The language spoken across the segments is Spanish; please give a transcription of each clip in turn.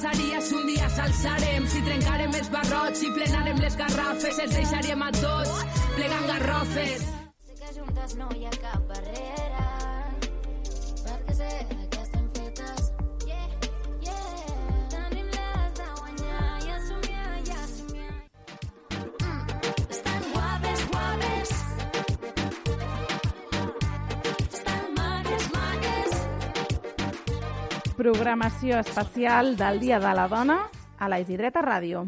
passaria si un dia s'alçarem, si trencarem els barrots, si plenarem les garrafes, els deixaríem a tots plegant garrofes. Sé que juntes no hi ha cap barrera Programació especial del Dia de la Dona a la Isidreta Ràdio.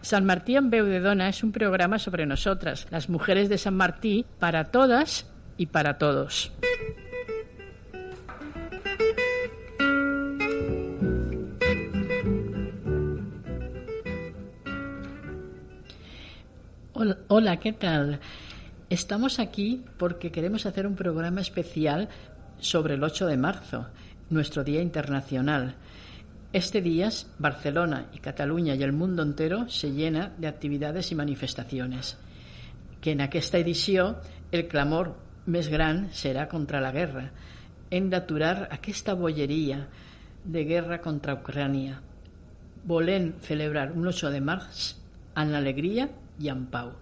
San Martí en de Dona es un programa sobre nosotras, las mujeres de San Martí, para todas y para todos. Hola, ¿qué tal? Estamos aquí porque queremos hacer un programa especial sobre el 8 de marzo, nuestro Día Internacional. Este día, Barcelona y Cataluña y el mundo entero se llena de actividades y manifestaciones. Que en aquesta edició el clamor més gran serà contra la guerra. Hem d'aturar aquesta bolleria de guerra contra Ucrània, volent celebrar un 8 de març amb alegría y en pau.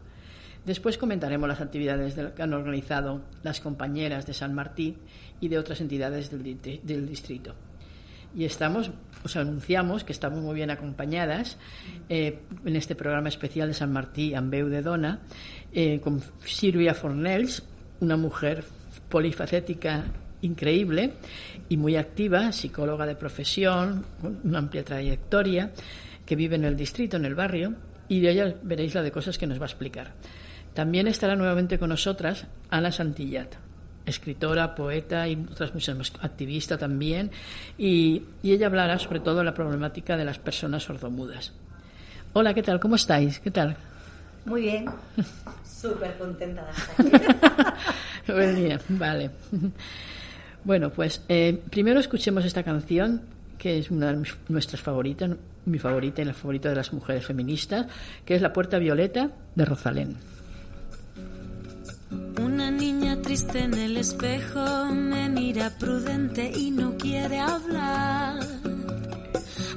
Después comentaremos las actividades que han organizado las compañeras de San Martí y de otras entidades del, del distrito. Y estamos, os anunciamos que estamos muy bien acompañadas eh, en este programa especial de San Martí en veu de dona, eh, con Silvia Fornells, una mujer polifacética increíble y muy activa, psicóloga de profesión, con una amplia trayectoria, que vive en el distrito, en el barrio, y de ella veréis la de cosas que nos va a explicar. También estará nuevamente con nosotras Ana Santillat, escritora, poeta y otras muchas más, activista también, y, y ella hablará sobre todo de la problemática de las personas sordomudas. Hola, ¿qué tal? ¿Cómo estáis? ¿Qué tal? Muy bien, súper contenta de estar aquí. Buen día, vale. Bueno, pues eh, primero escuchemos esta canción que es una de nuestras favoritas, mi favorita y la favorita de las mujeres feministas, que es La Puerta Violeta de Rosalén. Una niña triste en el espejo me mira prudente y no quiere hablar.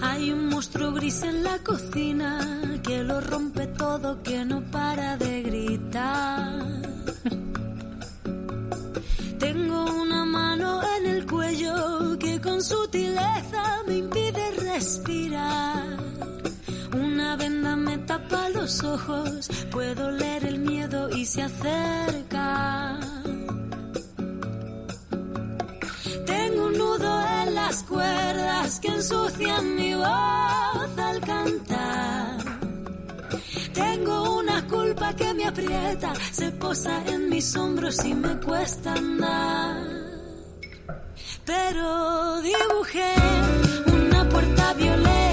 Hay un monstruo gris en la cocina que lo rompe todo, que no para de gritar. Tengo una mano en el cuello que con sutileza me impide respirar. Una venda me tapa los ojos, puedo leer el miedo y se acerca. Tengo un nudo en las cuerdas que ensucian mi voz al cantar. Tengo una culpa que me aprieta, se posa en mis hombros y me cuesta andar. Pero dibujé una puerta violeta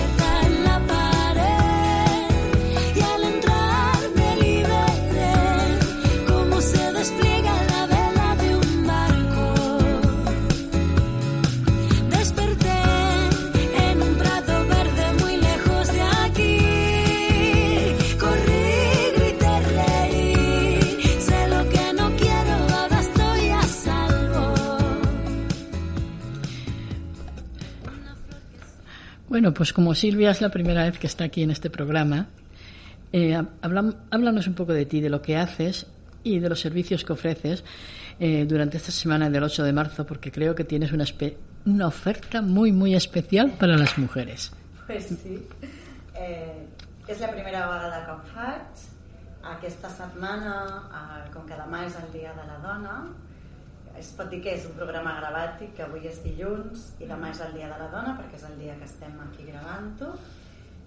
Bueno, pues como Silvia es la primera vez que está aquí en este programa, eh, háblanos un poco de ti, de lo que haces y de los servicios que ofreces eh, durante esta semana del 8 de marzo, porque creo que tienes una, oferta muy, muy especial para las mujeres. Pues sí. Eh, la primera vegada que ho faig. Aquesta setmana, eh, com que el Dia de la Dona, es pot dir que és un programa gravat i que avui és dilluns i demà és el Dia de la Dona perquè és el dia que estem aquí gravant-ho.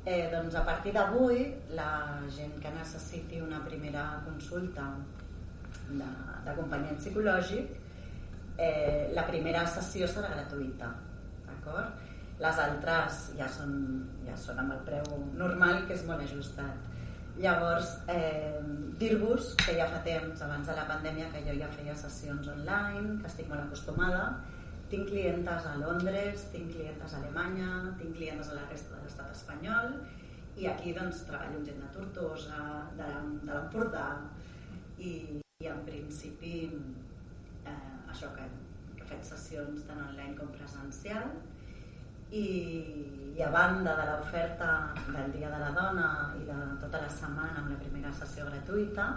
Eh, doncs a partir d'avui la gent que necessiti una primera consulta d'acompanyament psicològic eh, la primera sessió serà gratuïta d'acord? les altres ja són, ja són amb el preu normal que és molt ajustat llavors eh, dir-vos que ja fa temps abans de la pandèmia que jo ja feia sessions online que estic molt acostumada. Tinc clientes a Londres, tinc clientes a Alemanya tinc clientes a la resta de l'estat espanyol i aquí doncs treballo amb gent de Tortosa, de, l'Empordà i, i en principi eh, això que, que he sessions tant online com presencial i, i a banda de l'oferta del Dia de la Dona i de tota la setmana amb la primera sessió gratuïta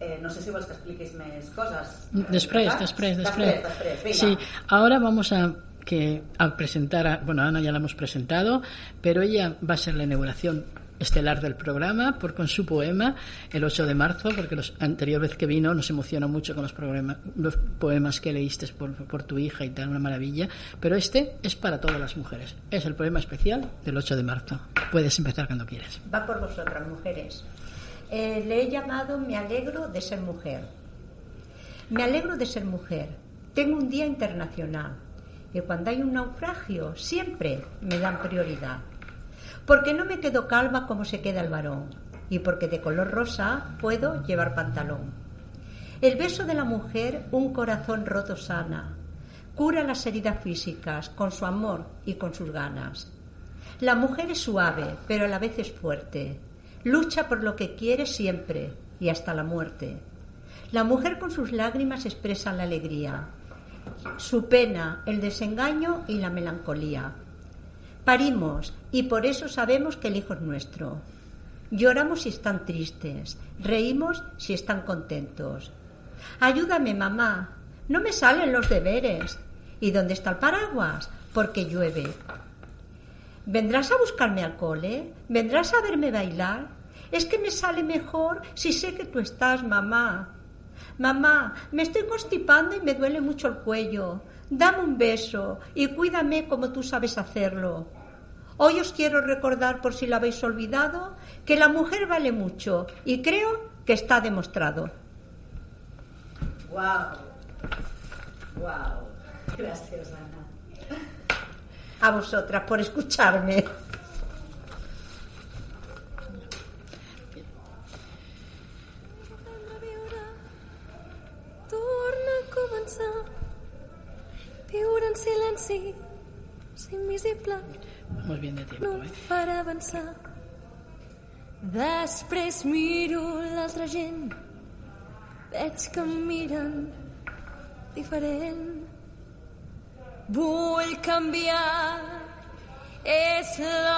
eh, no sé si vols que expliquis més coses. Després, després, després. Després, després, Sí, ahora vamos a que a presentar, a, bueno, Ana ya la hemos presentado, pero ella va a ser la inauguración estelar del programa por, con su poema el 8 de marzo, porque la anterior vez que vino nos emocionó mucho con los, los poemas que leíste por, por, tu hija y tal, una maravilla. Pero este es para todas las mujeres. Es el poema especial del 8 de marzo. Puedes empezar cuando quieras. Va por vosotras, mujeres. Eh, le he llamado Me alegro de ser mujer. Me alegro de ser mujer. Tengo un día internacional y cuando hay un naufragio siempre me dan prioridad. Porque no me quedo calva como se queda el varón y porque de color rosa puedo llevar pantalón. El beso de la mujer un corazón roto sana, cura las heridas físicas con su amor y con sus ganas. La mujer es suave, pero a la vez es fuerte. Lucha por lo que quiere siempre y hasta la muerte. La mujer con sus lágrimas expresa la alegría, su pena, el desengaño y la melancolía. Parimos y por eso sabemos que el hijo es nuestro. Lloramos si están tristes, reímos si están contentos. Ayúdame, mamá, no me salen los deberes. ¿Y dónde está el paraguas? Porque llueve. ¿Vendrás a buscarme al cole? ¿Vendrás a verme bailar? Es que me sale mejor si sé que tú estás, mamá. Mamá, me estoy constipando y me duele mucho el cuello. Dame un beso y cuídame como tú sabes hacerlo. Hoy os quiero recordar, por si lo habéis olvidado, que la mujer vale mucho y creo que está demostrado. ¡Wow! ¡Wow! Gracias, Ana. A vosotras por escucharme. començar viure en silenci invisible Vamos bien de tiempo, no eh? per avançar. Després miro l'altra gent. Veig que em miren diferent. Vull canviar. És l'hora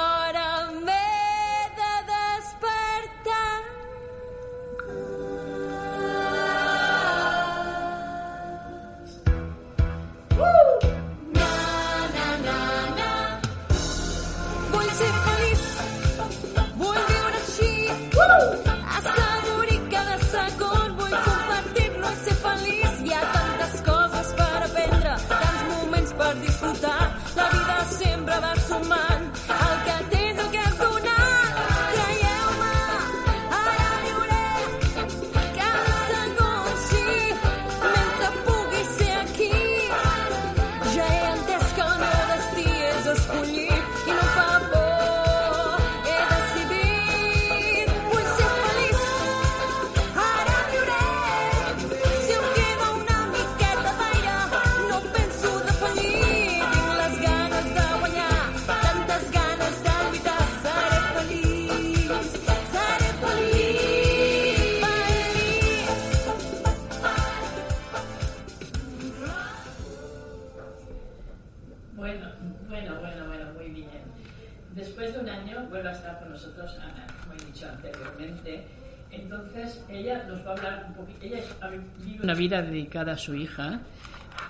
una vida dedicada a su hija.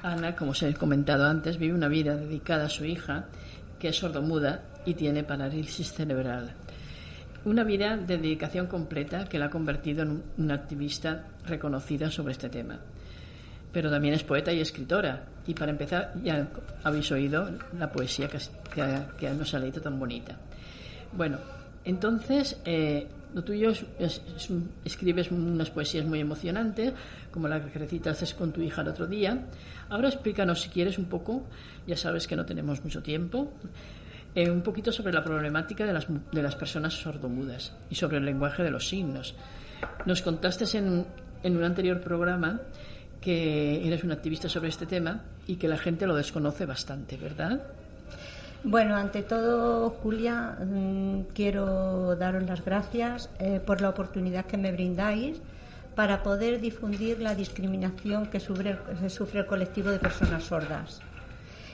Ana, como se ha comentado antes, vive una vida dedicada a su hija, que es sordomuda y tiene parálisis cerebral. Una vida de dedicación completa que la ha convertido en una activista reconocida sobre este tema. Pero también es poeta y escritora. Y para empezar, ya habéis oído la poesía que, que, nos ha leído tan bonita. Bueno, entonces, eh, lo tuyo es, escribes unas poesías muy emocionantes, como la que recitas con tu hija el otro día. Ahora explícanos, si quieres, un poco, ya sabes que no tenemos mucho tiempo, eh, un poquito sobre la problemática de las, de las personas sordomudas y sobre el lenguaje de los signos. Nos contaste en, en un anterior programa que eres un activista sobre este tema y que la gente lo desconoce bastante, ¿verdad? Bueno, ante todo, Julia, mm, quiero daros las gracias eh, por la oportunidad que me brindáis para poder difundir la discriminación que sufre, el colectivo de personas sordas.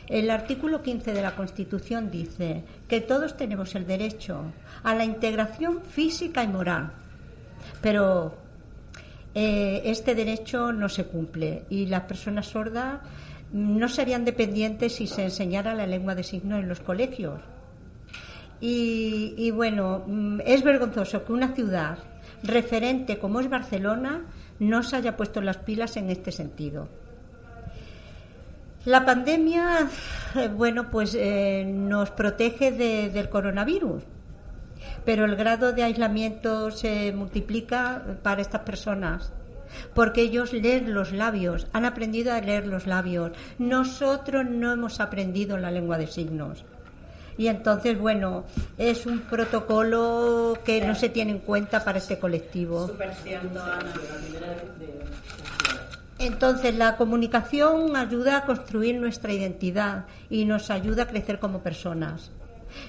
El artículo 15 de la Constitución dice que todos tenemos el derecho a la integración física y moral, pero eh, este derecho no se cumple y las personas sordas no serían dependientes si se enseñara la lengua de signos en los colegios. Y, bueno, mm, es vergonzoso que una ciudad referente como es Barcelona no se haya puesto las pilas en este sentido. La pandemia, eh, bueno, pues eh, nos protege de- del coronavirus, pero el grado de aislamiento se multiplica para estas personas. Porque ellos leen los labios, han aprendido a leer los labios. Nosotros no hemos aprendido la lengua de signos. Y entonces, bueno, es un protocolo que no se tiene en cuenta para este colectivo. Entonces, la comunicación ayuda a construir nuestra identidad y nos ayuda a crecer como personas.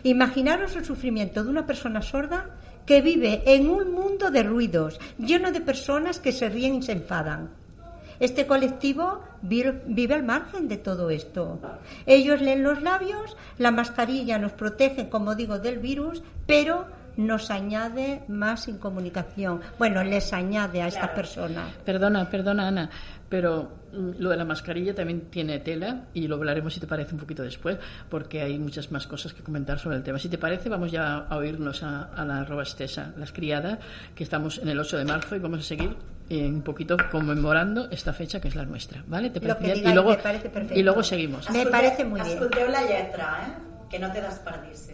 Imaginaros el sufrimiento de una persona sorda que vive en un mundo de ruidos, lleno de personas que se ríen y se enfadan. Este colectivo vi- vive al margen de todo esto. Ellos leen los labios, la mascarilla nos protege, como digo, del virus, pero nos añade más incomunicación. Bueno, les añade a estas personas. Perdona, perdona, Ana, pero mm, lo de la mascarilla también tiene tela y lo hablaremos, si te parece, un poquito después, porque hay muchas más cosas que comentar sobre el tema. Si te parece, vamos ya a oírnos a, a la arroba estesa, las criadas, que estamos en el 8 de marzo y vamos a seguir eh, un poquito conmemorando esta fecha que es la nuestra, ¿vale? ¿Te Lo parece digáis y luego, me parece perfecto. y luego seguimos. Me parece muy bien. Escolteu la lletra, eh? Que no desperdici.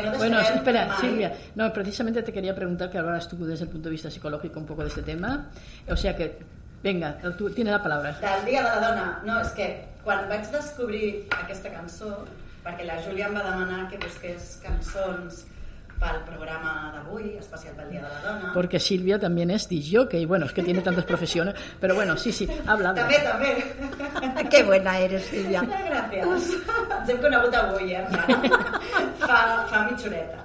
que no Bueno, espera, mai. Silvia. No, precisamente te quería preguntar que hablaras tú desde el punto de vista psicológico un poco de este tema. O sea que, venga, tú tienes la palabra. Del Dia de la Dona. No, és que quan vaig descobrir aquesta cançó, perquè la Júlia em va demanar que busqués cançons pel programa d'avui, especial pel Dia de la Dona. Porque Silvia también es DJ, y bueno, es que tiene tantas profesiones. Pero bueno, sí, sí, habla. habla. També, també. Qué buena eres, Silvia. Gràcies. Ens hem conegut avui, eh? fa, fa mitja horeta.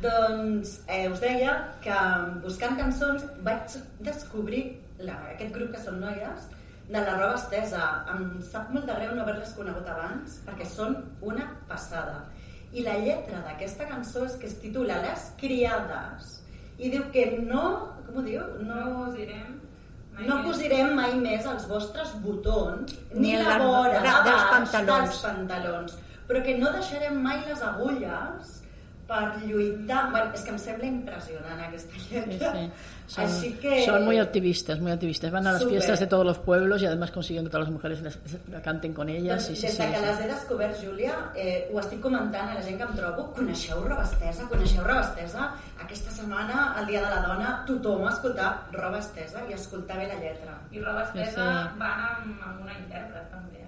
Doncs eh, us deia que buscant cançons vaig descobrir la, aquest grup que són noies de la roba estesa. Em sap molt de greu no haver-les conegut abans perquè són una passada. I la lletra d'aquesta cançó és que es titula Les criades i diu que no... Com ho diu? No, posirem mai no posirem mai més els vostres botons Ni ni, la vora de- de dels pantalons. dels pantalons però que no deixarem mai les agulles per lluitar bueno, és que em sembla impressionant aquesta Sí, lletra sí. Son, així que son muy activistas, muy activistas. Van a las Súper. fiestas de todos los pueblos y además consiguen que todas las mujeres las- la canten con ellas. doncs, Sí, sí, des sí, de que sí. les he descobert, Júlia, eh, ho estic comentant a la gent que em trobo. Coneixeu Roba Estesa? Coneixeu Roba Estesa? Aquesta setmana, el Dia de la Dona, tothom a escoltar Roba Estesa i escoltar bé la lletra. I roba estesa Sí. va amb, amb una intèrpret, també,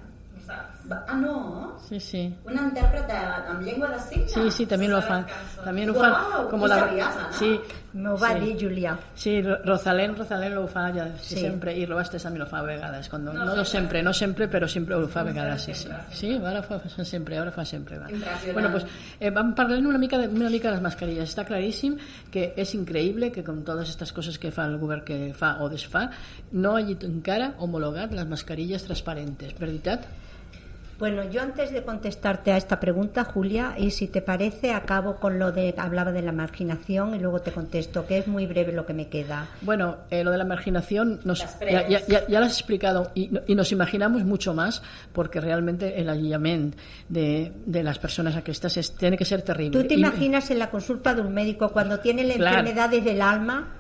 Ah, no? Sí, sí. Una intèrpret de, amb llengua de signes? Sí, sí, también lo fan. También lo fan. tú sabías, Ana. Sí, M'ho va Sí. dir Julià. Sí, Ro- Rosalén, Rosalén lo fa ja sí. Sempre, i Robastes també lo fa a vegades. Cuando, no, No no, sempre. no sempre, però sempre ho fa a vegades, sí, sí. Sí, ara fa, fa sempre, ara fa sempre. Va. Impressionant. Bueno, pues, eh, vam parlant una mica, de, una mica de les mascarilles. Està claríssim que és increïble que com totes aquestes coses que fa el govern que fa o desfà, no hagi encara homologat les mascarilles transparentes, veritat? Bueno, yo antes de contestarte a esta pregunta, Julia, y si te parece, acabo con lo de hablaba de la marginación y luego te contesto, que es muy breve lo que me queda. Bueno, eh, lo de la marginación nos, ya, ya, ya, ya lo has explicado y, no- y nos imaginamos mucho más porque realmente el aïllament de, de las personas aquestes es, tiene que ser terrible. ¿Tú te Y- imaginas en la consulta de un médico cuando tiene la Claro. enfermedades del alma?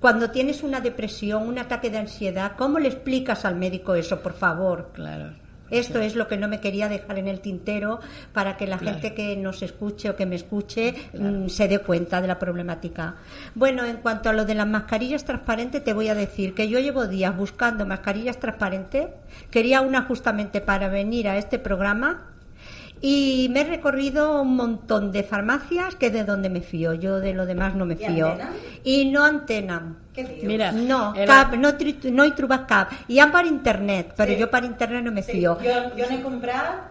Cuando tienes una depresión, un ataque de ansiedad, ¿cómo le explicas al médico eso, por favor? Claro. Esto es lo que no me quería dejar en el tintero para que la Claro. gente que nos escuche o que me escuche mm, se dé cuenta de la problemática. Bueno, en cuanto a lo de las mascarillas transparentes, te voy a decir que yo llevo días buscando mascarillas transparentes. Quería una justamente para venir a este programa. Y me he recorrido un montón de farmacias que es de donde me fío. Yo de lo demás no me ¿Y fío. Antena? Y no antena. Dius? Mira, No, el- cap, no, tri- no he trobat cap. Hi ha per internet, però Sí. jo per internet no me Sí, fío. jo, jo n'he comprat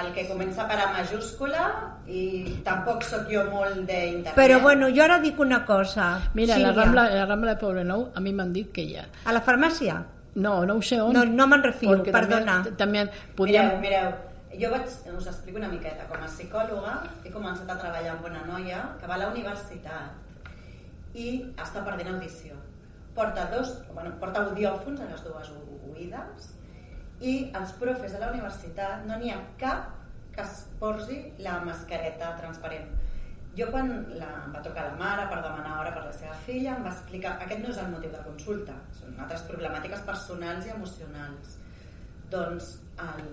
el que comença per a majúscula i tampoc sóc jo molt d'internet. Però bueno, jo ara dic una cosa. Mira, la Rambla, la Rambla de Poblenou a mi m'han dit que hi ha. A la farmàcia? No, no ho sé on. No, no me'n refio, perdona. També, també podíem... Mireu, mireu, jo vaig, us explico una miqueta. Com a psicòloga he començat a treballar amb una noia que va a la universitat i està perdent audició. Porta, dos, bueno, porta audiòfons a les dues oïdes i els profes de la universitat no n'hi ha cap que es posi la mascareta transparent. Jo quan la, em va trucar la mare per demanar hora per la seva filla em va explicar aquest no és el motiu de consulta, són altres problemàtiques personals i emocionals. Doncs el,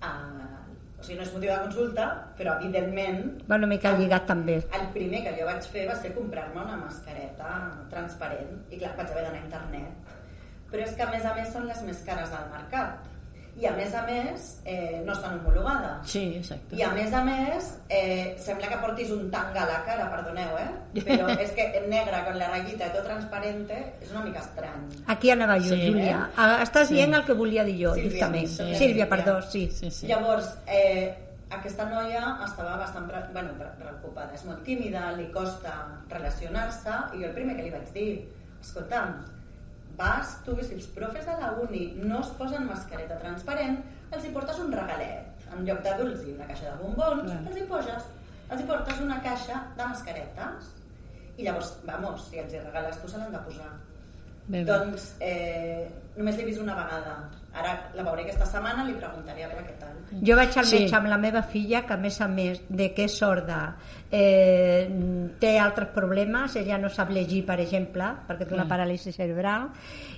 o sigui, no és motiu de consulta, però evidentment Bueno, m'he que lligat també. el primer que jo vaig fer va ser comprar-me una mascareta transparent i clar, vaig haver d'anar a internet però és que a més a més són les més cares del mercat i a més a més eh, no estan homologades Sí, exacte. i a més a més eh, sembla que portis un tanga a la cara, perdoneu, eh? però és que en negre, con la rayita i tot transparente és una mica estrany Aquí anava jo, Sí, Júlia. Ah, Estàs Sí. dient el que volia dir jo, Sílvia, justament. sí. Sílvia, perdó, sí. Sí, sí. Llavors, eh, aquesta noia estava bastant pre bueno, pre preocupada, és molt tímida, li costa relacionar-se, i jo el primer que li vaig dir, escolta'm, vas tu si els profes de la uni no es posen mascareta transparent, els hi portes un regalet. En lloc de dur-los una caixa de bombons, Clar. els hi poses, els hi portes una caixa de mascaretes. I llavors, vamos, si els hi regales tu se l'han de posar. Bé, bé. Doncs eh, només l'he vist una vegada. Ara la veuré aquesta setmana, li preguntaré a veure què tal. Jo vaig al Sí. metge amb la meva filla, que a més a més de que és sorda, eh, té altres problemes, ella no sap llegir, per exemple, perquè té una Clar. paràlisi cerebral,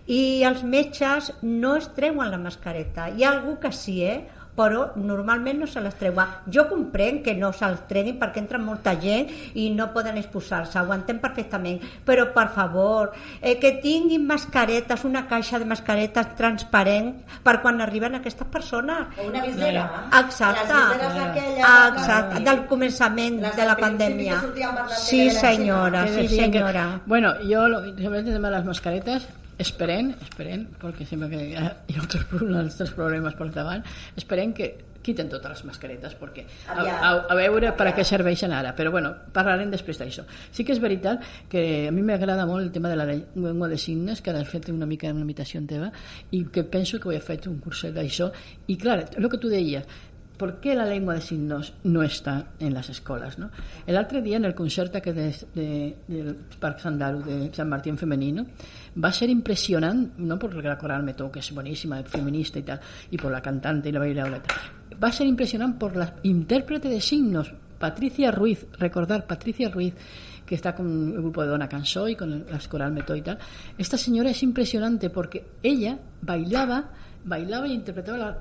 i els metges no es treuen la mascareta. Hi ha algú que sí, eh? Però normalment no se les treuen. Jo comprenc que no se'ls treguin perquè entra molta gent i no poden exposar-se, ho entenc perfectament, però per favor, eh, que tinguin mascaretes, una caixa de mascaretes transparent per quan arriben aquestes persones. O una visera. Exacte. Les viseres aquelles... Ah, exacte, del començament Les de la pandèmia. Sí, senyora, sí, decían que- senyora. bueno, yo lo, sobre el tema de las mascaretas, esperen, esperen, porque siempre que hi ha, hi ha otros, altres problemes per davant, esperen que quiten totes les mascaretes perquè a, a, a veure per a què serveixen ara. Però bueno, parlarem després d'això. Sí que és veritat que a mi m'agrada molt el tema de la llengua de signes que has fet una mica una imitació teva i que penso que ho he fet un curset d'això. I clar, el que tu deies ¿Por qué la lengua de signos no está en las escuelas? ¿no? El otro día en el concierto que de, de, del Parc Sandaru de San Martín femenino va a ser impresionante, no por la coral Metó, que es buenísima, feminista y tal, y por la cantante y la bailadora y tal. Va a ser impresionante por la intérprete de signos, Patricia Ruiz, recordar Patricia Ruiz, que está con el grupo de Dona Cansó y con el- las coral Metó y tal. Esta señora es impresionante porque ella bailaba bailaba y interpretaba la,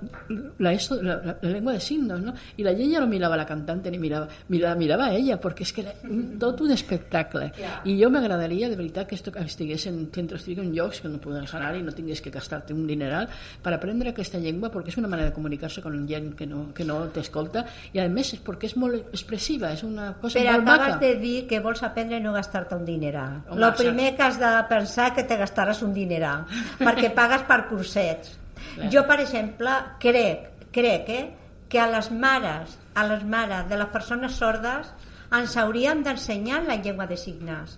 la, eso- la- la- la lengua de signos, ¿no? Y la ja no mirava la cantante ni mirava, mirava, mirava a ella, perquè és que era un, tot un espectacle. I jo m'agradaria, de veritat, que esto estigués en centres, estigués en llocs que no pugues anar i no tingués que gastar-te un dineral per aprendre aquesta llengua, perquè és una manera de comunicar-se con gent que no, que no t'escolta, i a més és perquè és molt expressiva, és una cosa Però molt acabes maca. de dir que vols aprendre i no gastar-te un dineral. Home, Lo primer que has de pensar que te gastaràs un dineral, perquè pagues per cursets. Clar. Jo, per exemple, crec, crec eh, que a les mares, a les mares de les persones sordes ens hauríem d'ensenyar la llengua de signes.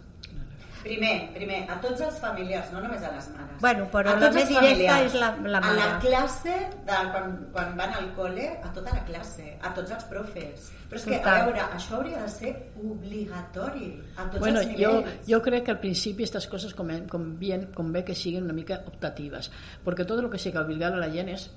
Primer, primer, a tots els familiars, no només a les mares. Bueno, però a la més directa és la- la A la mare. classe, de, quan, quan van al col·le, a tota la classe, a tots els profes. Però és que, Total. a veure, això hauria de ser obligatori a tots Bueno, els jo, nivells. jo crec que al principi aquestes coses convé, convé, convé que siguin una mica optatives, perquè tot el que sigui obligar a la gent és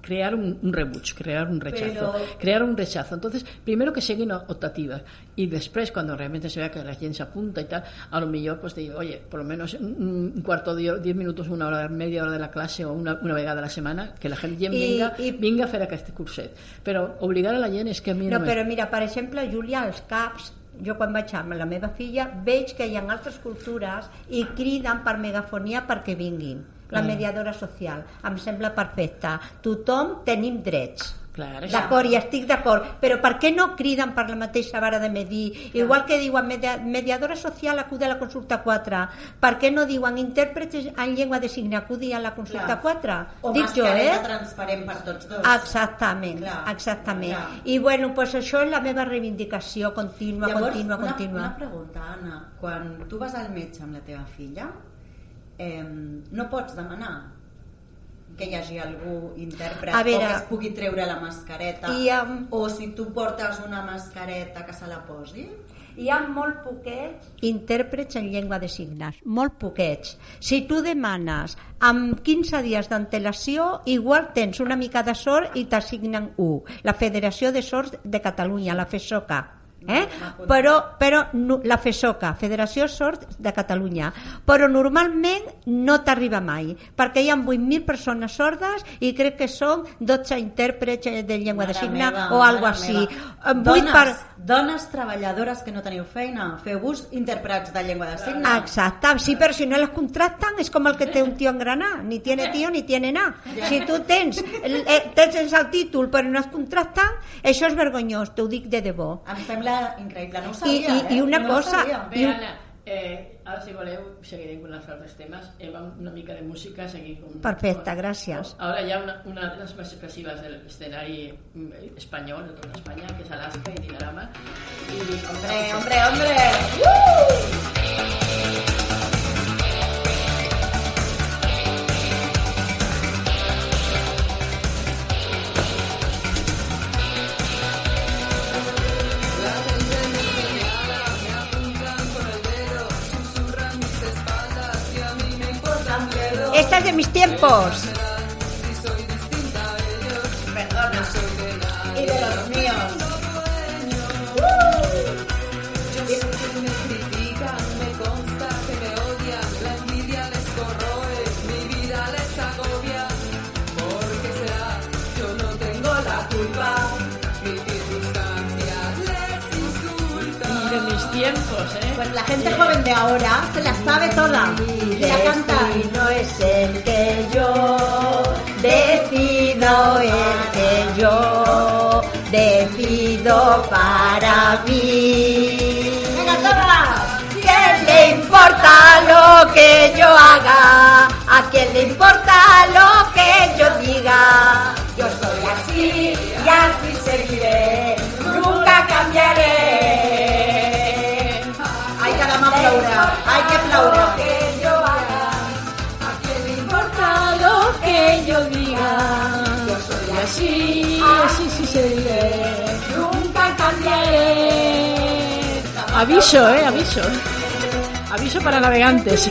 crear un, un rebuig, crear un rechazo, Pero- crear un rechazo. Entonces, primero que siguin optativas y después, cuando realmente se vea que la gente se apunta y tal, a lo mejor pues digo, oye, por lo menos un, un cuarto de hora, diez minutos, una hora, media hora de la clase o una, una vegada a la semana, que la gent gent I- vinga, i- vinga a fer aquest curset. Però obligar a la gent és que a mi no, No, me- però mira, per exemple, Júlia, als CAPs, jo quan vaig amb la meva filla, veig que hi ha altres cultures i criden per megafonia perquè vinguin. La mediadora social. Em sembla perfecta. Tothom tenim drets. Clar. D'acord, i estic d'acord, però per què no criden per la mateixa vara de medir? Igual que diuen media, mediadora social acude a la consulta 4, per què no diuen intèrprets en llengua de signe acudi a la consulta Clar. 4? O Dic jo, eh? transparent per tots dos. Exactament, Clar, exactament. clar. I bueno, pues això és la meva reivindicació contínua, Llavors, contínua, una, contínua. una pregunta, Anna. Quan tu vas al metge amb la teva filla, eh, no pots demanar que hi hagi algú intèrpret A veure, o que es pugui treure la mascareta i amb- o si tu portes una mascareta que se la posi Hi ha molt poquets intèrprets en llengua de signes, molt poquets. Si tu demanes amb 15 dies d'antelació, igual tens una mica de sort i t'assignen un. La Federació de Sords de Catalunya, la FESOCA. Eh? Però, però no, la FESOCA, Federació Sords de Catalunya, però normalment no t'arriba mai, perquè hi ha 8.000 persones sordes i crec que són 12 intèrprets eh, de llengua de Mare signe meva, o algo mare així. Dones, per- dones treballadores que no teniu feina, feu-vos intèrprets de llengua de signes. Exacte, sí, però si no les contractan és com el que té un tio en Granà, ni tiene tio ni tiene nada. Si tu tens, eh, tens el títol però no es contracten, això és vergonyós, t'ho dic de debò. Em sembla Increïble, increïble, no ho sabia. I, i, eh? i una no cosa... Bé. Anna, eh, ara, si voleu, seguirem amb els altres temes. Eh, una mica de música, seguir com... Perfecte, gràcies. No? Ara hi ha una, una de les més expressives de l'escenari mm, espanyol, de tota Espanya, que és Alaska i Dinarama. I, hombre, eh, hombre, hombre! Uh! Es de mis tiempos. Perdona. Y de los míos. Mis tiempos, ¿eh? Pues la gente joven de ahora se la sabe toda. Y la canta. no es el que yo decido, el que yo decido para mí. Venga, todas. ¿Quién le importa lo que yo haga? ¿A quién le importa lo que yo diga? Yo soy así y así seguiré, nunca cambiaré. Así, así sí seguiré, nunca cambiaré. Aviso, ¿eh? Aviso. Aviso para navegantes.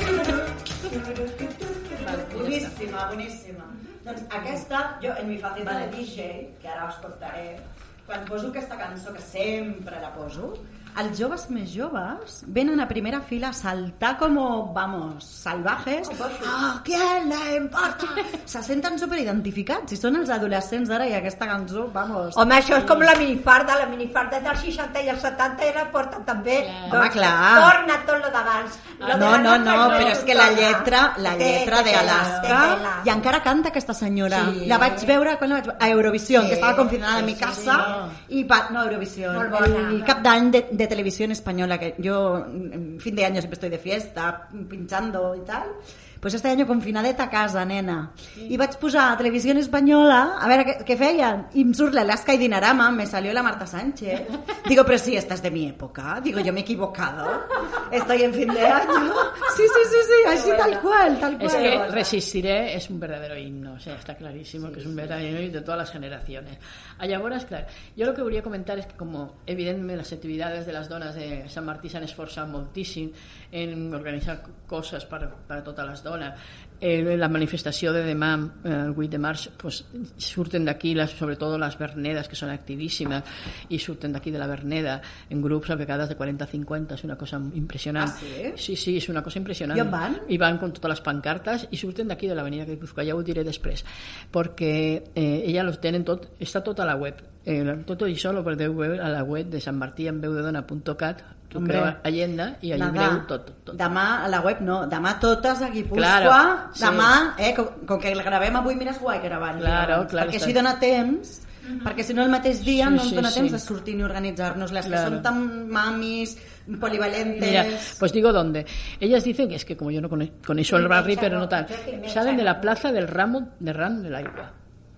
Boníssima, boníssima. Doncs aquesta, jo en mi faceta de DJ, que ara us portaré, quan poso aquesta cançó, que sempre la poso, els joves més joves venen a primera fila a saltar como, vamos, salvajes. Ah, ¿quién le importa? Se senten superidentificats i són els adolescents d'ara i aquesta cançó, vamos... Home, això és com la minifarda, la minifarda dels 60 i els 70 era porta també... doncs, Clar. Home, clar. Torna tot lo d'abans. No, no, no, és però és que la lletra, la lletra Alaska, i encara canta aquesta senyora. Sí. La vaig veure quan la vaig a Eurovisión, Sí, que estava confinada en mi sí, casa, sí, i pa, no, Eurovisión, Molt bona. el cap d'any de, de televisión española, que yo en fin de año siempre estoy de fiesta, pinchando y tal, pues este año confinadeta a casa, nena. I vaig posar a Televisió Espanyola a veure què, què feien. I em surt l'Alaska i Dinarama, me salió la Marta Sánchez. Digo, pero si esta es de mi época. Digo, yo me he equivocado. Estoy en fin de año. Sí, sí, sí, sí, así tal cual, tal cual. Es que Resistiré es un verdadero himno, o sea, está clarísimo que es un verdadero himno de todas las generaciones. Llavors, clar, jo el que volia comentar és que com evidentment les activitats de les dones de Sant Martí s'han esforçat moltíssim en organitzar coses per, per a totes les dones dólares. Eh, la manifestació de demà eh, el 8 de març pues, surten d'aquí sobretot les vernedes que són activíssimes i surten d'aquí de la verneda en grups a vegades de 40-50 és una cosa impressionant Ah, sí? sí, sí, és una cosa impressionant I on van? i van con totes les pancartes i surten d'aquí de l'avenida Guipúzcoa, ja ho diré després perquè eh, ella los tenen tot, està tot a la web eh, tot això lo podeu veure a la web de Sant Martí en veudedona.cat tu Hombre. creu agenda i allà mireu tot, tot, tot. Demà a la web no, demà totes a Guipúscoa, Claro, sí. demà, eh, com, com que el gravem avui, mira, és guai gravar Claro, claro, perquè així dona temps, perquè si no el mateix dia Sí, no ens sí, dona sí. temps de sortir ni organitzar-nos, les Claro. que són tan mamis, polivalentes... Mira, pues digo dónde. Ellas dicen que es que como yo no con, con eso el barrio, pero no tal. Salen de la plaza del ramo de Ram de l'Aigua.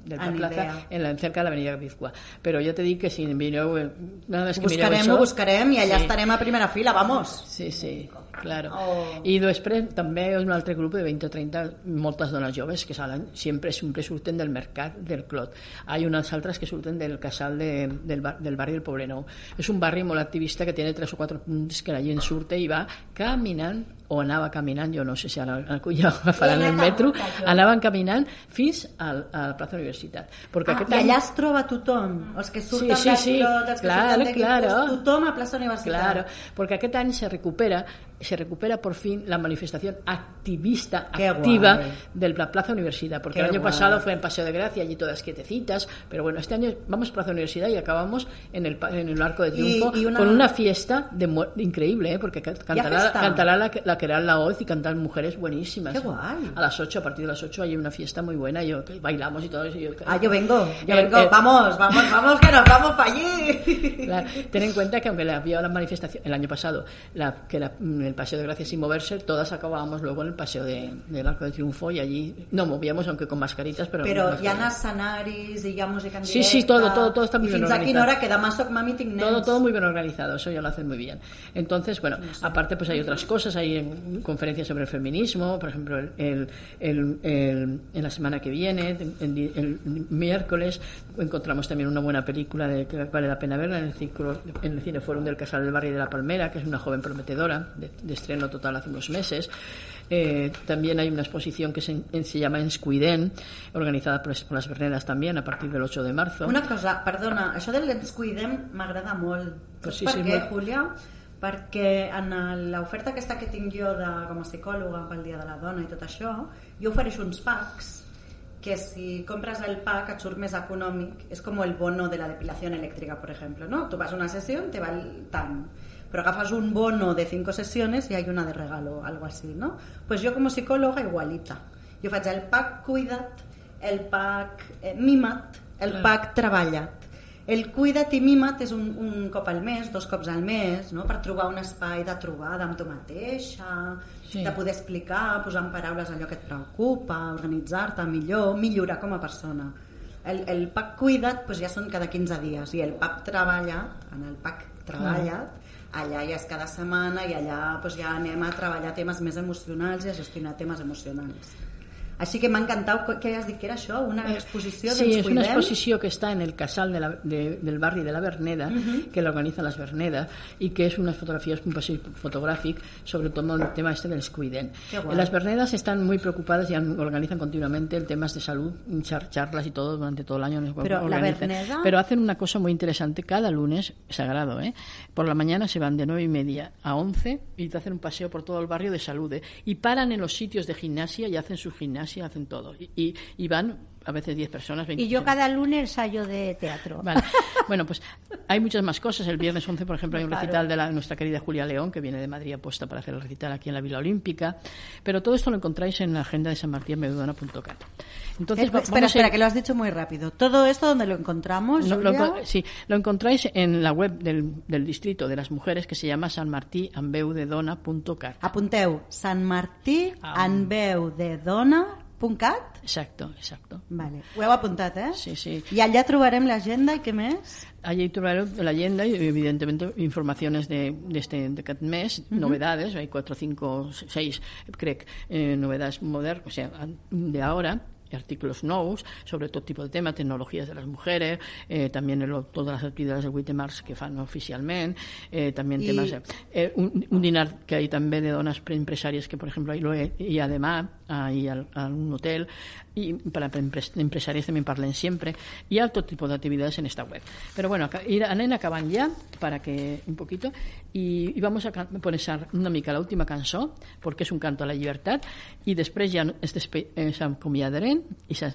De la plaza idea. en la, cerca de la avenida Guipúzcoa. Pero yo te digo que si mireu, eh, nada más que mireu Buscarem, això, ho buscarem i allà sí. estarem a primera fila, vamos. Sí, sí, claro. Oh. I després també és un altre grup de 20 o 30, moltes dones joves que salen, sempre, sempre surten del mercat del Clot. Hay unas altres que surten del casal de, del, bar, del barri del Poblenou. És un barri molt activista que té tres o quatre punts que la gent surte i va caminant o anava caminant, jo no sé si ara ja faran el metro, anaven caminant fins al, a la plaça Universitat. Perquè Ah, aquest I any- allà es troba tothom, els que surten Sí, sí, sí. Clot, els que Claro, surten de Guipúscoa, claro. tothom a plaça Universitat. Claro, porque aquest any se recupera se recupera por fin la manifestación activista, Qué activa guay. de la Plaza Universidad, porque Qué el año guay. pasado fue en Paseo de Gracia, allí todas quietecitas, pero bueno, este año vamos a Plaza Universidad y acabamos en el, en el Arco de Triunfo Y- y una- con una fiesta de increíble, ¿eh? porque ca- cantará, cantará la, la Queral la Hoz y cantar mujeres buenísimas. Qué guay. A las 8, a partir de las 8 hay una fiesta muy buena, yo, bailamos y todo eso. yo- Ah, yo vengo, yo vengo, eh, vamos, vamos, vamos, que nos vamos para allí. Ten en cuenta que aunque la- había la manifestación el año pasado, la, que la- en el Paseo de Gracia sin moverse, todas acabábamos luego en el Paseo de, del Arco de Triunfo y allí no movíamos, aunque con mascaritas, pero... Però hi ha escenaris, hi ha música en Sí, directe... sí, todo, todo, todo está muy I bien fins a quina organizado. hora que demà soc mami tinc nens. Todo, todo muy bien organizado, eso ya lo hacen muy bien. Entonces, bueno, aparte pues hay otras cosas, hay eh, conferencias sobre el feminismo, por ejemplo, el, el- el- el- en la semana que viene, el, el- el miércoles, encontramos también una buena película de que vale la pena verla en el, círculo, en el Cineforum del Casal del Barrio de la Palmera, que es una joven prometedora, de, de estreno total hace unos meses. Eh, también hay una exposición que se, se llama Enscuiden, organizada por, por las Bernedas también a partir del 8 de marzo. Una cosa, perdona, això del ens cuidem m'agrada molt. Pues sí, per sí, què, molt. Júlia? Perquè en l'oferta aquesta que tinc jo de, com a psicòloga pel Dia de la Dona i tot això, jo ofereixo uns packs que si compras el pack et surt més econòmic, és com el bono de la depilació elèctrica, per exemple, ¿no? Tu vas a una sesión, te val tant, pero agafas un bono de cinco sesiones y hay una de regalo, algo así, ¿no? Pues yo como psicóloga igualita. Jo faig el pack cuida't, el pack eh, mima't, el Clar. pack treballat. El cuida't i mima't és un, un cop al mes, dos cops al mes, no? per trobar un espai de trobada amb tu mateixa, Sí. de poder explicar, posar en paraules allò que et preocupa, organitzar-te millor, millorar com a persona. El, el pack cuida't doncs ja són cada 15 dies i el pack treballat, en el pack treballat, allà ja és cada setmana i allà doncs ja anem a treballar temes més emocionals i a gestionar temes emocionals. Així que m'ha encantat què has dit que era això, una exposició Sí, es una Cuidem. exposición que está en el casal de la- de- del barrio de la Verneda, que la organizan las Verneda, y que es unas fotografías, un paseo fotográfico sobre todo el tema este del guay. Las Vernedas están muy preocupadas y organizan continuamente el temas de salud, char- charlas y todo durante todo el año. les Pero, ¿la. Verneda? Pero hacen una cosa muy interesante cada lunes, sagrado, ¿eh? Por la mañana se van de nueve y media a 11 y te hacen un paseo por todo el barrio de salud, ¿eh? Y paran en los sitios de gimnasia y hacen su gimnasia, hacen todo. Y, y- y van a veces 10 personas, 20 Y yo cada lunes ensayo de teatro. Vale. Bueno, pues hay muchas más cosas. El viernes 11, por ejemplo, hay un recital de la, nuestra querida Julia León, que viene de Madrid apuesta para hacer el recital aquí en la Vila Olímpica. Pero todo esto lo encontráis en la agenda de San Martín Medudona.cat. Entonces, va- espera, a espera, que lo has dicho muy rápido. ¿Todo esto dónde lo encontramos, No, lo, sí, lo encontráis en la web del, del distrito de las mujeres que se llama sanmartíanbeudedona.cat. Apunteu, Sant Dona.cat. Exacto, exacto. Vale. Ho heu apuntat, eh? Sí, sí. I allà trobarem l'agenda i què més? Allí trobaré la agenda y evidentemente informaciones de, de este de mes, novedades, hay cuatro, cinco, seis, creo, eh, novedades modernas, o sea, de ahora artículos nuevos sobre todo tipo de temas, tecnologías de las mujeres, eh, también el- todas las actividades del 8 de març que fan oficialment, eh, también I- temas, eh, un, un dinar que hay también de donas empresarias que, por ejemplo, ahí lo he, y además, ahí al, a un hotel, y para empres- empresarias también parlen siempre, y alto tipo de actividades en esta web. Pero bueno, ir, anem acabant ja, para que un poquito, y, y vamos a posar una mica l'última cançó, perquè és un canto a la llibertat, i després ja es despe- eh, i se,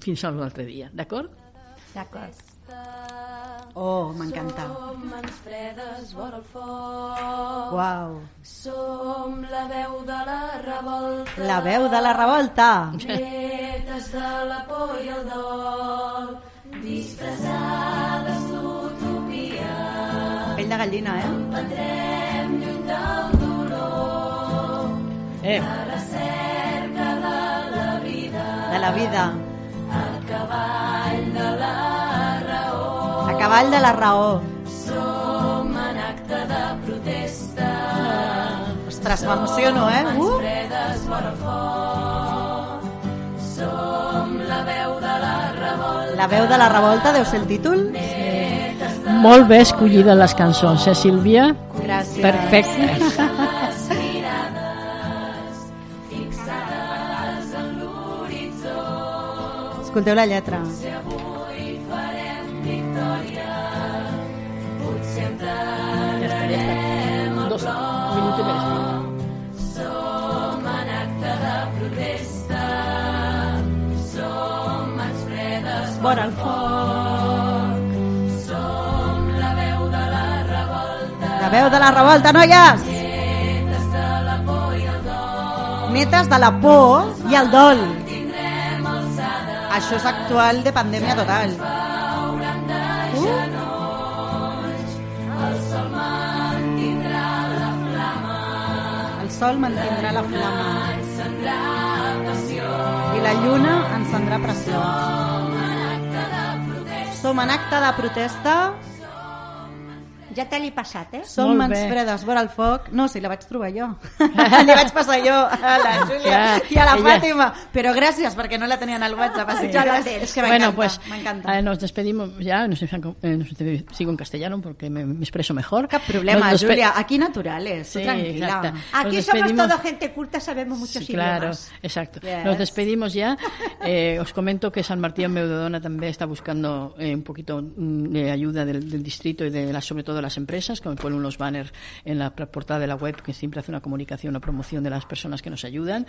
fins a l'altre dia, d'acord? D'acord. Oh, m'encanta. Som mans fredes vora el foc. Uau. Som la veu de la revolta. La veu de la revolta. Netes de la por i el dol. Disfressades d'utopia. Pell de gallina, eh? Prendrem lluny del dolor. Eh, Recerca de la vida. De la vida. A cavall de la raó. Som en acte de protesta. Ostres, m'emociono, eh? Uh! fredes vora el foc. Som la veu de la revolta. La veu de la revolta deu ser el títol? molt bé escollida les cançons, eh, Sílvia? Gràcies. Perfecte. Escolteu la lletra. Ja veu de la revolta, noies! Netes de la por i el dol. Això és actual de pandèmia total. Uh! El sol mantindrà la flama. I la lluna encendrà pressió. Som en acte de protesta. Ja te l'he passat, eh? Som Molt mans bé. fredes vora el foc. No, si la vaig trobar jo. Li vaig passar jo a la Júlia Clar, i a la ella- Fàtima. Però gràcies, perquè no la tenien al WhatsApp. Así Ja que la que m'encanta, Bueno, pues m'encanta. eh, nos despedimos ya, nos, eh, nos sigo en castellano porque me, me expreso mejor. Cap problema, Nos Júlia. Aquí naturales, Sí, tranquila. Aquí Nos somos todo gente culta, sabemos muchos Sí, claro, idiomas. exacto. Yes. Nos despedimos ya. Eh, os comento que San Martín Meudodona también está buscando eh, un poquito mm, de ayuda del, del distrito y de las, sobre todo las empresas, que me ponen unos banners en la portada de la web que siempre hace una comunicación, una promoción de las personas que nos ayudan.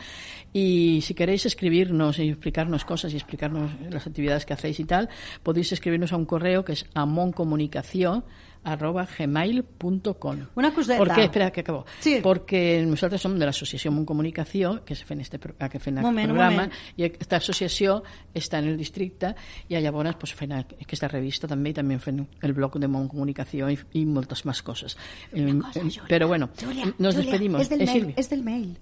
Y si queréis escribirnos y explicarnos cosas y explicarnos las actividades que hacéis y tal, podéis escribirnos a un correo que es amoncomunicación arroba gmail.com Una coseta. ¿Por qué? Espera, que acabo. Sí. Porque nosaltres som de l'associació Mont Comunicació, que se fa en este, que Moment, un programa, moment. i aquesta associació està en el districte i llavors pues, fem aquesta revista també i també fem el blog de Mont Comunicació i, i moltes més coses. Però bueno, Julia, nos Julia, despedimos. Es del, Eh, mail, es del mail.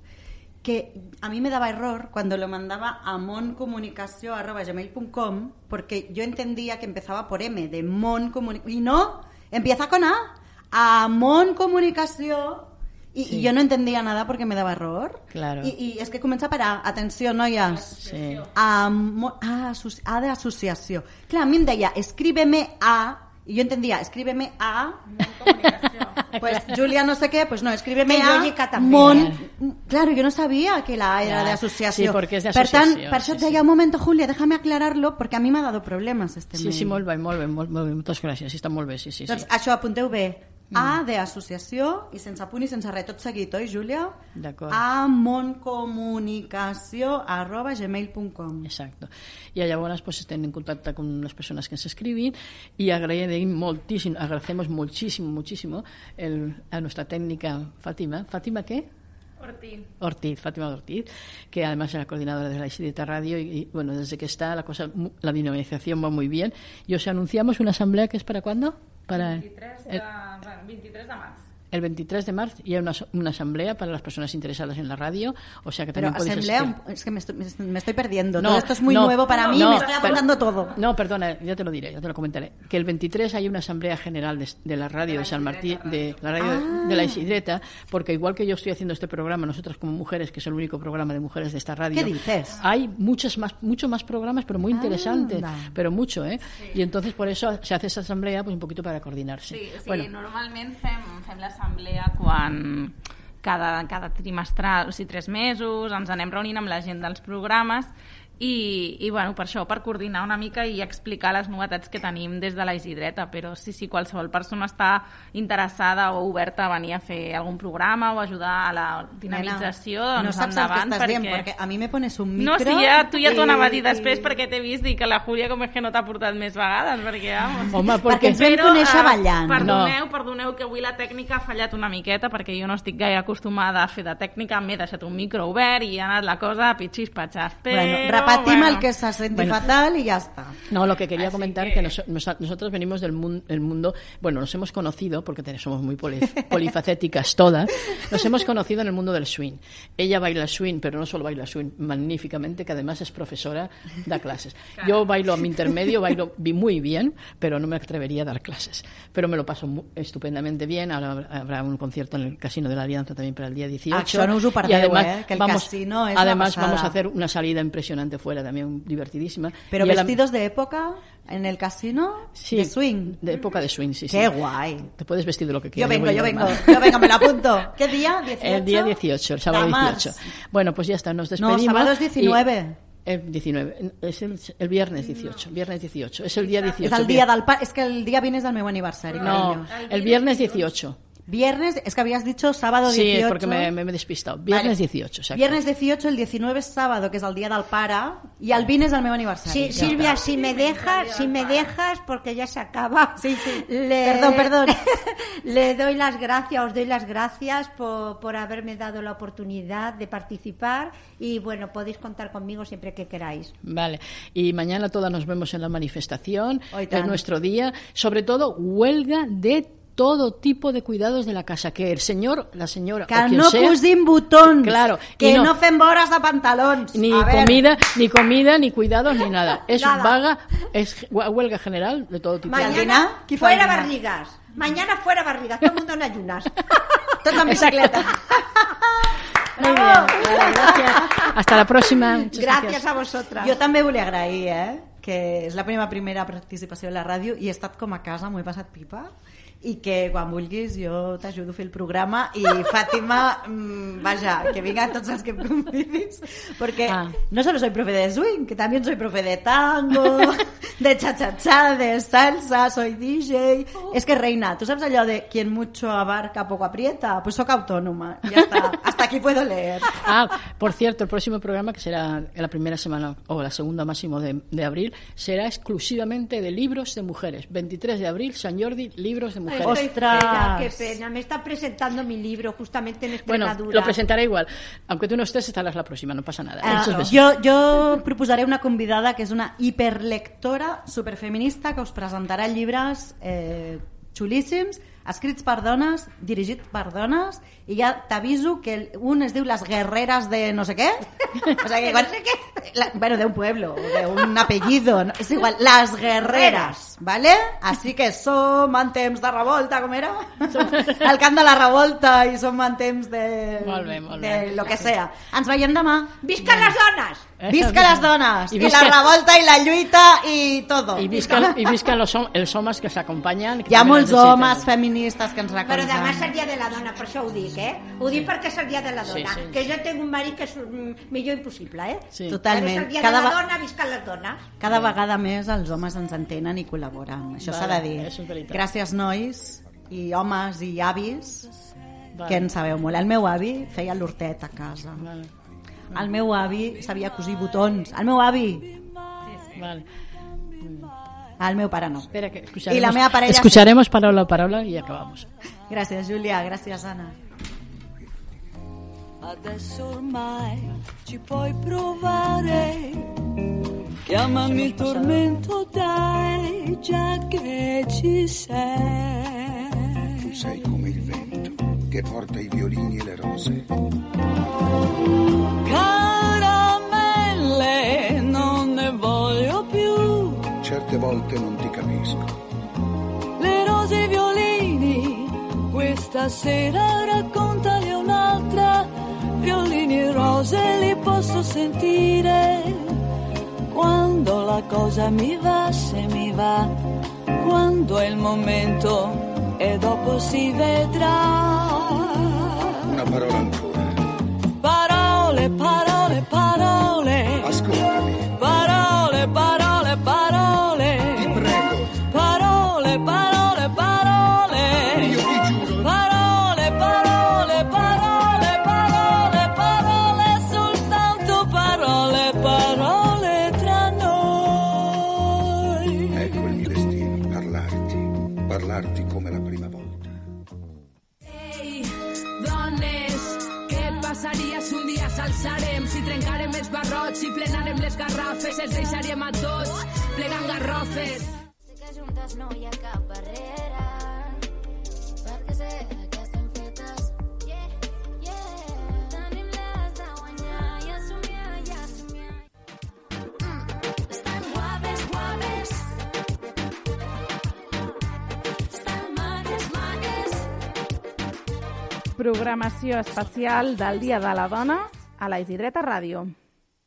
Que a mí me daba error cuando lo mandaba a moncomunicación.gmail.com porque yo entendía que empezaba por M, de Mon Comunicación. Y no, empieza con A. A Mon Comunicación Y, Sí. y yo no entendía nada porque me daba error. Claro. Y, es que comença per A. Atenció, noies. Sí. Amo- ah, asoci- A d'associació. Clar, a mi em deia, escríbeme A, i jo entendia, escríbeme A, pues Julia no sé qué, pues no, escríbeme Que A, lògica també, Mon... Claro, yo no sabía que la A era de asociació. sí, perquè és Per tant, per això sí, deia, sí. un moment, Julia, déjame aclararlo, perquè a mi m'ha dado problemes este Sí, mail. sí, molt bé, molt bé, molt, molt bé. Moltes gràcies, sí, està molt bé, sí, sí. sí. Doncs això, apunteu bé. A d'associació i sense punt i sense res, tot seguit, oi, Júlia? D'acord. A moncomunicació arroba gmail.com Exacto. Y llavors pues, estén en contacto con las personas que se escriben y agradecer muchísimo, agradecemos muchísimo, muchísimo el, a nuestra técnica Fátima. ¿Fátima qué? Ortiz. Ortiz, Fátima Ortiz, que además es la coordinadora de la Isidita Radio y, y, bueno, desde que está la cosa, la dinamización va muy bien. Y os anunciamos una asamblea que es para cuándo? Para 23 de, bueno, 23 de març. El 23 de marzo y hay una, una asamblea para las personas interesadas en la radio, o sea que Pero también podéis asamblea, asistir. es que me estoy, me estoy perdiendo. No, Todo esto es muy no, nuevo para mí, no, me estoy per- apuntando todo. No, perdona, ya te lo diré, ya te lo comentaré. Que el 23 hay una asamblea general de, de la radio de San Martín, de la radio Ah. de la Isidreta, porque igual que yo estoy haciendo este programa, nosotras como mujeres, que es el único programa de mujeres de esta radio, ¿Qué dices? hay muchos más, muchos más programas, pero muy interesantes, Anda. pero mucho, ¿eh? Y entonces por eso se hace esa asamblea, pues un poquito para coordinarse. Sí, o sigui, bueno, bueno. normalment fem, fem l'assemblea quan cada, cada trimestral, o sigui, tres mesos, ens anem reunint amb la gent dels programes i, i bueno, per això, per coordinar una mica i explicar les novetats que tenim des de la Isidreta, però sí, sí, qualsevol persona està interessada o oberta a venir a fer algun programa o ajudar a la dinamització, Nena, doncs no saps el que endavant, estàs perquè... dient, perquè a mi me pones un No, micro... sí, ja, tu ja t'ho anava a dir i- després perquè t'he vist dir que la Júlia com és que no t'ha portat més vegades, perquè, vamos... home, Perquè perquè... ens vam conèixer eh, ballant. Perdoneu, perdoneu que avui la tècnica ha fallat una miqueta perquè jo no estic gaire acostumada a fer de tècnica, m'he deixat un micro obert i ha anat la cosa a pitxis patxas. Però, Bueno, repetim bueno, el que se senti Bueno. fatal y ya está. No, lo que quería Así comentar que- que, nos- nos- nosotros venimos del mundo, el mundo, bueno, nos hemos conocido, porque somos muy poli- polifacéticas todas, nos hemos conocido en el mundo del swing. Ella baila swing, pero no solo baila swing magníficamente, que además es profesora, da clases. Yo bailo a mi intermedio, bailo muy bien, pero no me atrevería a dar clases. Pero me lo paso estupendamente bien. Ahora habrá- un concierto en el Casino de la Alianza también para el día 18. Això no us ho y además eh, que el vamos, casino la además vamos a hacer una salida impresionante fuera también divertidísima. Pero Y vestidos de época en el casino Sí, de swing. De época de swing, sí, sí. Qué guay. Te puedes vestir de lo que Yo quieras. vengo, muy yo vengo, yo vengo, me lo apunto. ¿Qué día? 18? El día 18, el sábado De març. 18. Bueno, pues ya está, nos No, despedimos. sábado es y- 19. El 19, es el, el viernes 18, viernes 18, es el día 18. És el dia del pa... És que el dia 20 és el meu aniversari, No, el viernes 18. Viernes, es que habías dicho sábado 18. Sí, es porque me, me, me he despistado. Viernes Vale. 18, exacto. Viernes 18, el 19 és sábado, que és el dia del pare, i el 20 és el meu aniversari. Sí, Silvia, si me dejas, si me dejas, porque ya se acaba. Sí, sí. Le- Perdón, perdón. Le doy las gracias, os doy las gracias por, por haberme dado la oportunidad de participar y bueno, podéis contar conmigo siempre que queráis. Vale, y mañana todas nos vemos en la manifestación, es tant. nuestro día, sobre todo huelga de todo tipo de cuidados de la casa, que el señor, la señora, Que o quien no sea, cosim botons. Claro, Que no, no- fem vores de pantalons. ni A ver. comida, ni comida, ni cuidados, ni nada. Es Nada. vaga, es huelga general de todo tipo. Mañana fuera dinar? barrigas. Mañana fuera barrigas. Todo el mundo en ayunas. En bicicleta. Muy bien, vale, gracias. Hasta la próxima. Muchas Gracias a vosotras. Jo també volia agrair, eh? que és la meva primera participació a la ràdio i he estat com a casa, m'ho he passat pipa i que quan vulguis jo t'ajudo a fer el programa i Fàtima, mm, vaja, que vinga tots els que em convidis perquè Ah. no solo soy profe de swing, que también soy profe de tango, de cha-cha-cha, de salsa, soy DJ. Es que reina, ¿tú sabes allò de quien mucho abarca poco aprieta? Pues soy autónoma, ya está. Hasta aquí puedo leer. Ah, por cierto, el próximo programa, que será la primera semana o la segunda máximo de, de abril, será exclusivamente de libros de mujeres. 23 de abril, San Jordi, libros de mujeres. Estoy ¡Ostras! pena, qué pena. Me está presentando mi libro justamente en Bueno, Extremadura. lo presentaré igual. Aunque tú no estés, estarás la próxima, no pasa nada. Ah, besos. jo, jo proposaré una convidada que és una hiperlectora superfeminista que us presentarà llibres eh, xulíssims escrits per dones, dirigit per dones, i ja t'aviso que un es diu Les Guerreras de no sé què. O sea, que quan, la- bueno, de un pueblo, de un apellido, no? és igual, Las Guerreras, ¿vale? Así que som en temps de revolta, com era? El camp de la revolta i som en temps de, Molt bé, molt de bé. lo que sea. Ens veiem demà. Visca les dones! Visca les dones! I I, visca- la revolta i la lluita i todo. Y visca, y visca los, els homes que s'acompanyen. Hi ha molts homes feministes que ens Però demà és recolzen. el dia de la dona, per això ho dic, eh? Ho dic perquè és el dia de la Sí, dona. sí. Que jo tinc un marit que és millor impossible, eh? Sí. Totalment. Però és el dia Cada de la dona, visca les dones. Cada vegada més els homes ens entenen i col·laboren. Això s'ha de dir. Gràcies, nois, i homes i avis, Vale. que en sabeu molt. El meu avi feia l'hortet a casa. Vale, El meu avi sabia cosir botons. El meu avi. vale. El meu pare no. Espera, que escucharemos, I la meva parella... escucharemos palabra a palabra y acabamos. Gràcies, Júlia. Gràcies, Anna. Adesso ormai ci puoi provare. Chiamami tormento, dai, già che ci sei. Tu sei come il vento che porta i violini e le rose. Caramelle, non ne voglio più. Certe volte non ti capisco. Le rose e i violini, questa sera raccontali un'altra. Violini e rose li posso sentire. Quando la cosa mi va, se mi va. Quando è il momento e dopo si vedrà. Una parola plenarem les garrafes, els deixaríem a tots plegant garrofes. Sé que juntes no hi ha cap barrera perquè sé que estem fetes yeah, yeah. tenim les de guanyar i assomiar i assomiar mm. estan guapes, guapes estan maques, maques Programació especial del Dia de la Dona a la Isidreta Ràdio.